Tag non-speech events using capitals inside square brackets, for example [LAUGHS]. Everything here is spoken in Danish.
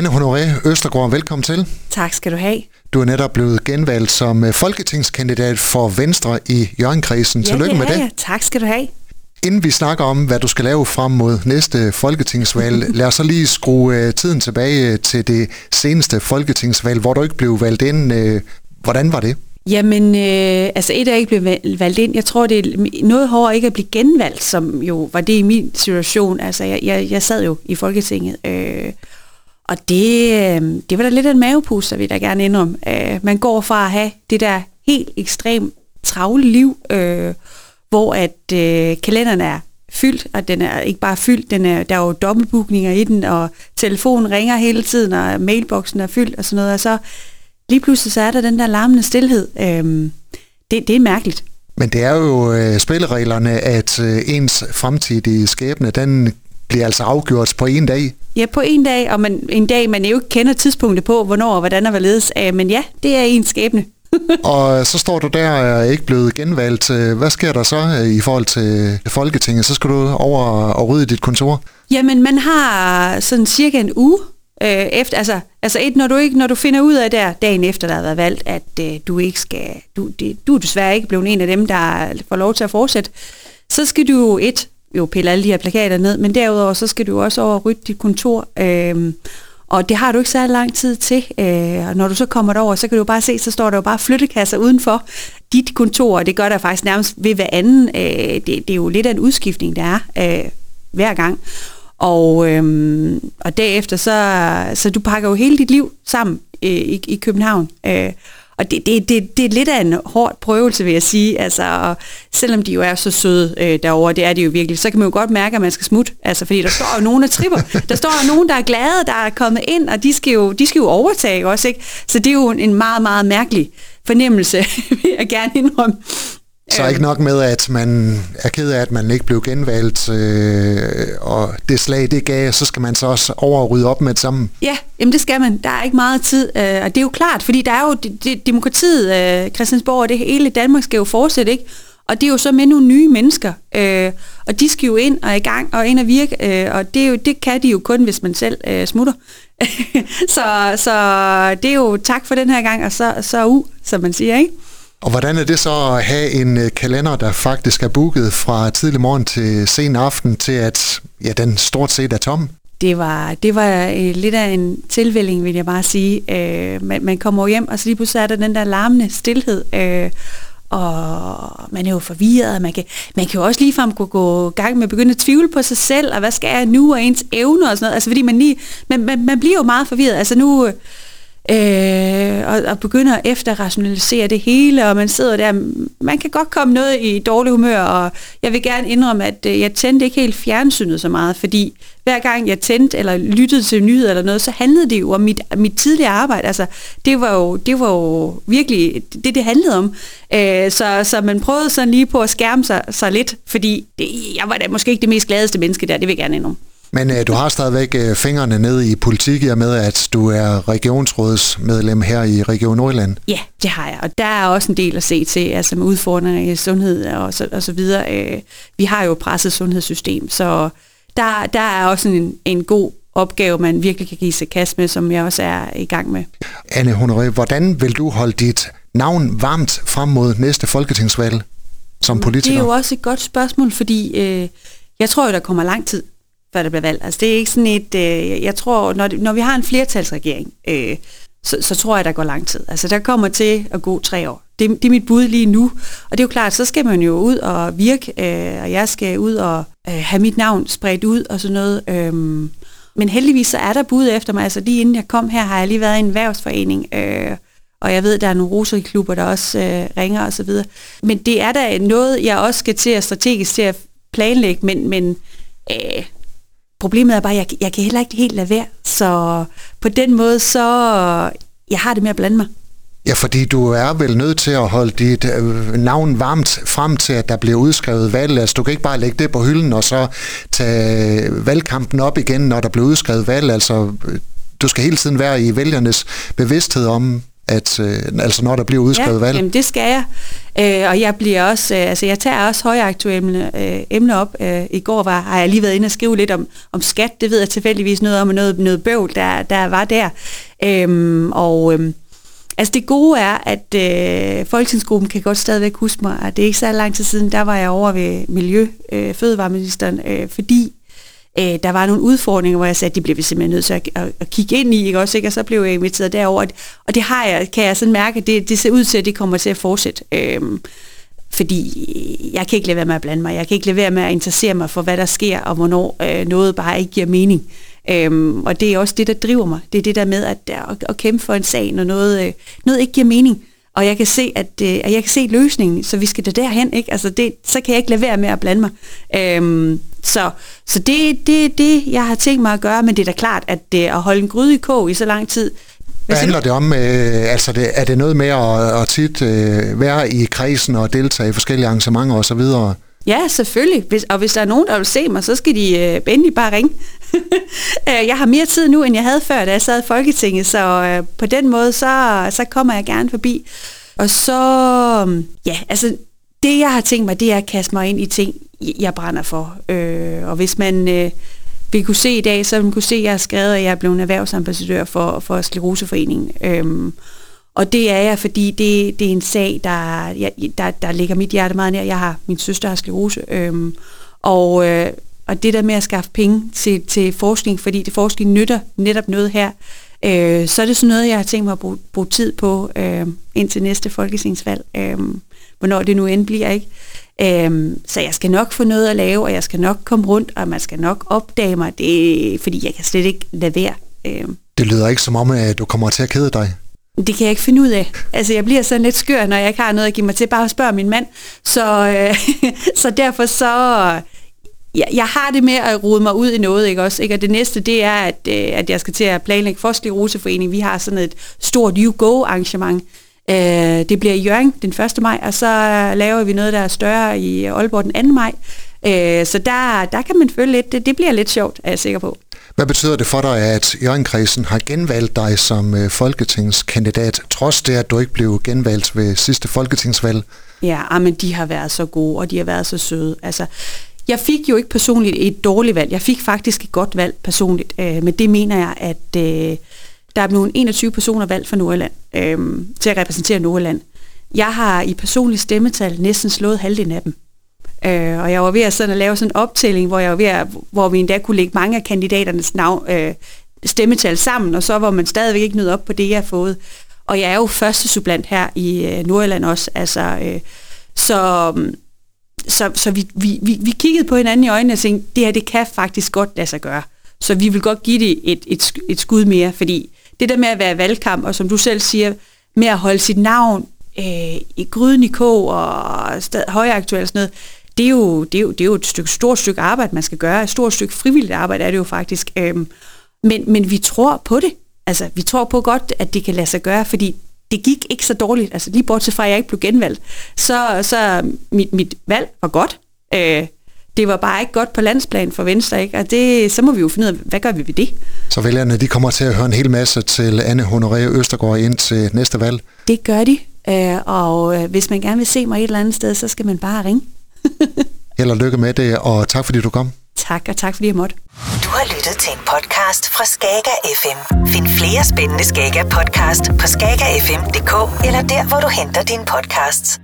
Anne Honoré Østergaard, velkommen til. Tak skal du have. Du er netop blevet genvalgt som øh, folketingskandidat for Venstre i Jørgenkredsen. Ja, Tillykke det med det. jeg. Tak skal du have. Inden vi snakker om, hvad du skal lave frem mod næste folketingsvalg, [LAUGHS] lad os så lige skrue øh, tiden tilbage til det seneste folketingsvalg, hvor du ikke blev valgt ind. Øh, Hvordan var det? Jamen, øh, altså et er ikke blevet valg- valgt ind. Jeg tror, det er noget hårdere ikke at blive genvalgt, som jo var det i min situation. Altså, jeg, jeg, jeg sad jo i Folketinget, øh, og det, øh, det var da lidt en mavepuster, vil jeg da gerne indrømme. Øh, man går fra at have det der helt ekstremt travle liv, øh, hvor at øh, kalenderen er fyldt, og den er ikke bare fyldt, den er, der er jo dobbeltbookninger i den, og telefonen ringer hele tiden, og mailboksen er fyldt og sådan noget, og så lige pludselig så er der den der larmende stillhed. Øhm, det, det er mærkeligt. Men det er jo øh, spillereglerne, at øh, ens fremtidige skæbne, den bliver altså afgjort på en dag. Ja, på en dag, og man, en dag, man jo ikke kender tidspunktet på, hvornår og hvordan og hvorledes. Men ja, det er ens skæbne. [LAUGHS] og så står du der og er ikke blevet genvalgt. Hvad sker der så øh, i forhold til Folketinget? Så skal du over og rydde dit kontor. Jamen, man har sådan cirka en uge øh, efter, altså, altså et, når du ikke, når du finder ud af der, dagen efter, der har været valgt, at øh, du ikke skal, du, det, du er desværre ikke blevet en af dem, der får lov til at fortsætte, så skal du et, jo pille alle de her plakater ned, men derudover, så skal du også over og rydde dit kontor, øh, og det har du ikke særlig lang tid til, øh, og når du så kommer derover, så kan du bare se, så står der jo bare flyttekasser udenfor dit kontor, og det gør der faktisk nærmest ved hver anden. Øh, det, det er jo lidt af en udskiftning, der er øh, hver gang. Og, øhm, og derefter, så, så du pakker jo hele dit liv sammen øh, i, i København. Øh, og det, det, det, det er lidt af en hård prøvelse, vil jeg sige. Altså, og selvom de jo er så søde øh, derovre, det er de jo virkelig, så kan man jo godt mærke, at man skal smutte. Altså, fordi der står jo nogen, der tripper. Der står jo nogen, der er glade, der er kommet ind, og de skal jo, de skal jo overtage også. Ikke? Så det er jo en meget, meget mærkelig fornemmelse, [LAUGHS] vil jeg gerne indrømme. Så ikke nok med, at man er ked af, at man ikke blev genvalgt, øh, og det slag, det gav, så skal man så også over og rydde op med det samme. Ja, jamen det skal man. Der er ikke meget tid, øh, og det er jo klart, fordi der er jo det, det, demokratiet, øh, Christiansborg og det hele Danmark skal jo fortsætte, ikke? Og det er jo så med nogle nye mennesker, øh, og de skal jo ind og i gang og ind og virke, øh, og det, er jo, det kan de jo kun, hvis man selv øh, smutter. [LAUGHS] så, så det er jo tak for den her gang, og så, så u, som man siger, ikke? Og hvordan er det så at have en øh, kalender, der faktisk er booket fra tidlig morgen til sen aften, til at ja, den stort set er tom? Det var, det var øh, lidt af en tilvælling, vil jeg bare sige. Øh, man, man kommer hjem, og så lige pludselig er der den der larmende stillhed. Øh, og man er jo forvirret, man kan, man kan jo også ligefrem gå, gå gang med at begynde at tvivle på sig selv, og hvad skal jeg nu, og ens evner og sådan noget, altså fordi man lige, man, man, man bliver jo meget forvirret, altså nu, øh, og, og begynder at efterrationalisere det hele, og man sidder der, man kan godt komme noget i dårlig humør, og jeg vil gerne indrømme, at øh, jeg tændte ikke helt fjernsynet så meget, fordi hver gang jeg tændte eller lyttede til nyheder eller noget, så handlede det jo om mit, mit tidligere arbejde, altså det var jo, det var jo virkelig det, det handlede om, øh, så, så man prøvede sådan lige på at skærme sig, sig lidt, fordi det, jeg var da måske ikke det mest gladeste menneske der, det vil jeg gerne indrømme. Men øh, du har stadigvæk øh, fingrene ned i politik, i og med at du er regionsrådsmedlem her i Region Nordjylland. Ja, det har jeg, og der er også en del at se til, altså med udfordringer i sundhed og så, og så videre. Øh, vi har jo presset sundhedssystem, så der, der er også en, en god opgave, man virkelig kan give sig kast med, som jeg også er i gang med. Anne Honoré, hvordan vil du holde dit navn varmt frem mod næste folketingsvalg som politiker? Det er jo også et godt spørgsmål, fordi øh, jeg tror jo, der kommer lang tid før der bliver valgt. Altså det er ikke sådan et, øh, jeg tror, når, når vi har en flertalsregering, øh, så, så tror jeg, der går lang tid. Altså der kommer til at gå tre år. Det, det er mit bud lige nu. Og det er jo klart, så skal man jo ud og virke, øh, og jeg skal ud og øh, have mit navn spredt ud og sådan noget. Øh, men heldigvis så er der bud efter mig. Altså lige inden jeg kom her, har jeg lige været i en erhvervsforening, øh, og jeg ved, der er nogle roseklubber, der også øh, ringer og så videre. Men det er da noget, jeg også skal til at strategisk til at planlægge, men, men øh, problemet er bare, at jeg, jeg kan heller ikke helt lade være. Så på den måde, så jeg har det med at blande mig. Ja, fordi du er vel nødt til at holde dit øh, navn varmt frem til, at der bliver udskrevet valg. Altså, du kan ikke bare lægge det på hylden og så tage valgkampen op igen, når der bliver udskrevet valg. Altså, øh, du skal hele tiden være i vælgernes bevidsthed om, at, øh, altså når der bliver udskrevet ja, valg? Jamen det skal jeg. Øh, og jeg bliver også, øh, altså jeg tager også højaktuelle øh, emner op. Øh, I går var, har jeg lige været inde og skrive lidt om, om skat. Det ved jeg tilfældigvis noget om, og noget, noget bøvl, der, der var der. Øh, og øh, altså det gode er, at øh, folketingsgruppen kan godt stadigvæk huske mig, at det er ikke så lang tid siden, der var jeg over ved Miljø, øh, Fødevareministeren, øh, fordi øh, der var nogle udfordringer, hvor jeg sagde, at det bliver vi simpelthen nødt til at, at, at kigge ind i, ikke også? Ikke? Og så blev jeg inviteret derover, og det har jeg, kan jeg sådan mærke, at det, det ser ud til, at det kommer til at fortsætte. Øh, fordi jeg kan ikke lade være med at blande mig. Jeg kan ikke lade være med at interessere mig for, hvad der sker, og hvornår øh, noget bare ikke giver mening. Øhm, og det er også det, der driver mig. Det er det der med at, at, at kæmpe for en sag, når noget, øh, noget ikke giver mening. Og jeg kan se, at, øh, at jeg kan se løsningen, så vi skal da derhen, ikke? Altså det, så kan jeg ikke lade være med at blande mig. Øhm, så så det, det det, jeg har tænkt mig at gøre, men det er da klart, at det, at holde en gryde i kog i så lang tid, hvad handler det om? Øh, altså det, er det noget med at, at tit øh, være i kredsen og deltage i forskellige arrangementer osv.? Ja, selvfølgelig. Hvis, og hvis der er nogen, der vil se mig, så skal de øh, endelig bare ringe. [LAUGHS] Øh, jeg har mere tid nu, end jeg havde før, da jeg sad i Folketinget, så øh, på den måde, så, så kommer jeg gerne forbi. Og så, mm, ja, altså det jeg har tænkt mig, det er at kaste mig ind i ting, jeg brænder for. Øh, og hvis man øh, vil kunne se i dag, så vil man kunne se, at jeg har skrevet, at jeg er blevet erhvervsambassadør for, for Skleroseforeningen. Øh, og det er jeg, fordi det, det er en sag, der, jeg, der, der ligger mit hjerte meget nær. Jeg har, min søster har sklerose, øhm, og, øh, og det der med at skaffe penge til, til forskning, fordi det forskning nytter netop noget her, øh, så er det sådan noget, jeg har tænkt mig at bruge, bruge tid på øh, indtil næste folketingsvalg. Øh, hvornår det nu end bliver, ikke? Øh, så jeg skal nok få noget at lave, og jeg skal nok komme rundt, og man skal nok opdage mig, det, fordi jeg kan slet ikke lade være. Øh. Det lyder ikke som om, at du kommer til at kede dig. Det kan jeg ikke finde ud af. Altså, jeg bliver sådan lidt skør, når jeg ikke har noget at give mig til. Bare at spørge min mand. Så, øh, [LAUGHS] så derfor så... Jeg, jeg har det med at rode mig ud i noget, ikke også? Ikke? Og det næste, det er, at, øh, at jeg skal til at planlægge for Roseforening. Vi har sådan et stort You Go arrangement. Øh, det bliver i Jørgen den 1. maj, og så laver vi noget, der er større i Aalborg den 2. maj. Øh, så der, der kan man føle lidt, det, det bliver lidt sjovt, er jeg sikker på. Hvad betyder det for dig, at Jørgenkredsen har genvalgt dig som øh, folketingskandidat, trods det, at du ikke blev genvalgt ved sidste folketingsvalg? Ja, ah, men de har været så gode, og de har været så søde. Altså, jeg fik jo ikke personligt et dårligt valg. Jeg fik faktisk et godt valg personligt. Øh, men det mener jeg, at øh, der er blevet 21 personer valgt fra Nordjylland øh, til at repræsentere Nordjylland. Jeg har i personligt stemmetal næsten slået halvdelen af dem. Øh, og jeg var ved at, sådan at lave sådan en optælling, hvor, jeg var ved at, hvor vi endda kunne lægge mange af kandidaternes navn, øh, stemmetal sammen, og så var man stadigvæk ikke nødt op på det, jeg har fået. Og jeg er jo første sublant her i øh, Nordjylland også, altså, øh, så, mm, så, så vi, vi, vi, vi kiggede på hinanden i øjnene og tænkte, det her, det kan faktisk godt lade sig gøre. Så vi vil godt give det et, et, et skud mere, fordi det der med at være valgkamp, og som du selv siger, med at holde sit navn øh, i gryden i kog og højaktuelt og sådan noget, det er, jo, det, er jo, det er jo et stykke, stort stykke arbejde, man skal gøre. Et stort stykke frivilligt arbejde er det jo faktisk. Øhm, men, men vi tror på det. Altså, vi tror på godt, at det kan lade sig gøre, fordi det gik ikke så dårligt. Altså, lige bortset fra, at jeg ikke blev genvalgt, så, så mit, mit valg var godt. Øh, det var bare ikke godt på landsplan for Venstre, ikke? Og det, så må vi jo finde ud af, hvad gør vi ved det? Så vælgerne, de kommer til at høre en hel masse til Anne Honoré Østergaard ind til næste valg? Det gør de, øh, og øh, hvis man gerne vil se mig et eller andet sted, så skal man bare ringe. [LAUGHS] Held og lykke med det, og tak fordi du kom. Tak, og tak fordi jeg måtte. Du har lyttet til en podcast fra Skager FM. Find flere spændende Skager podcast på skagerfm.dk eller der, hvor du henter dine podcasts.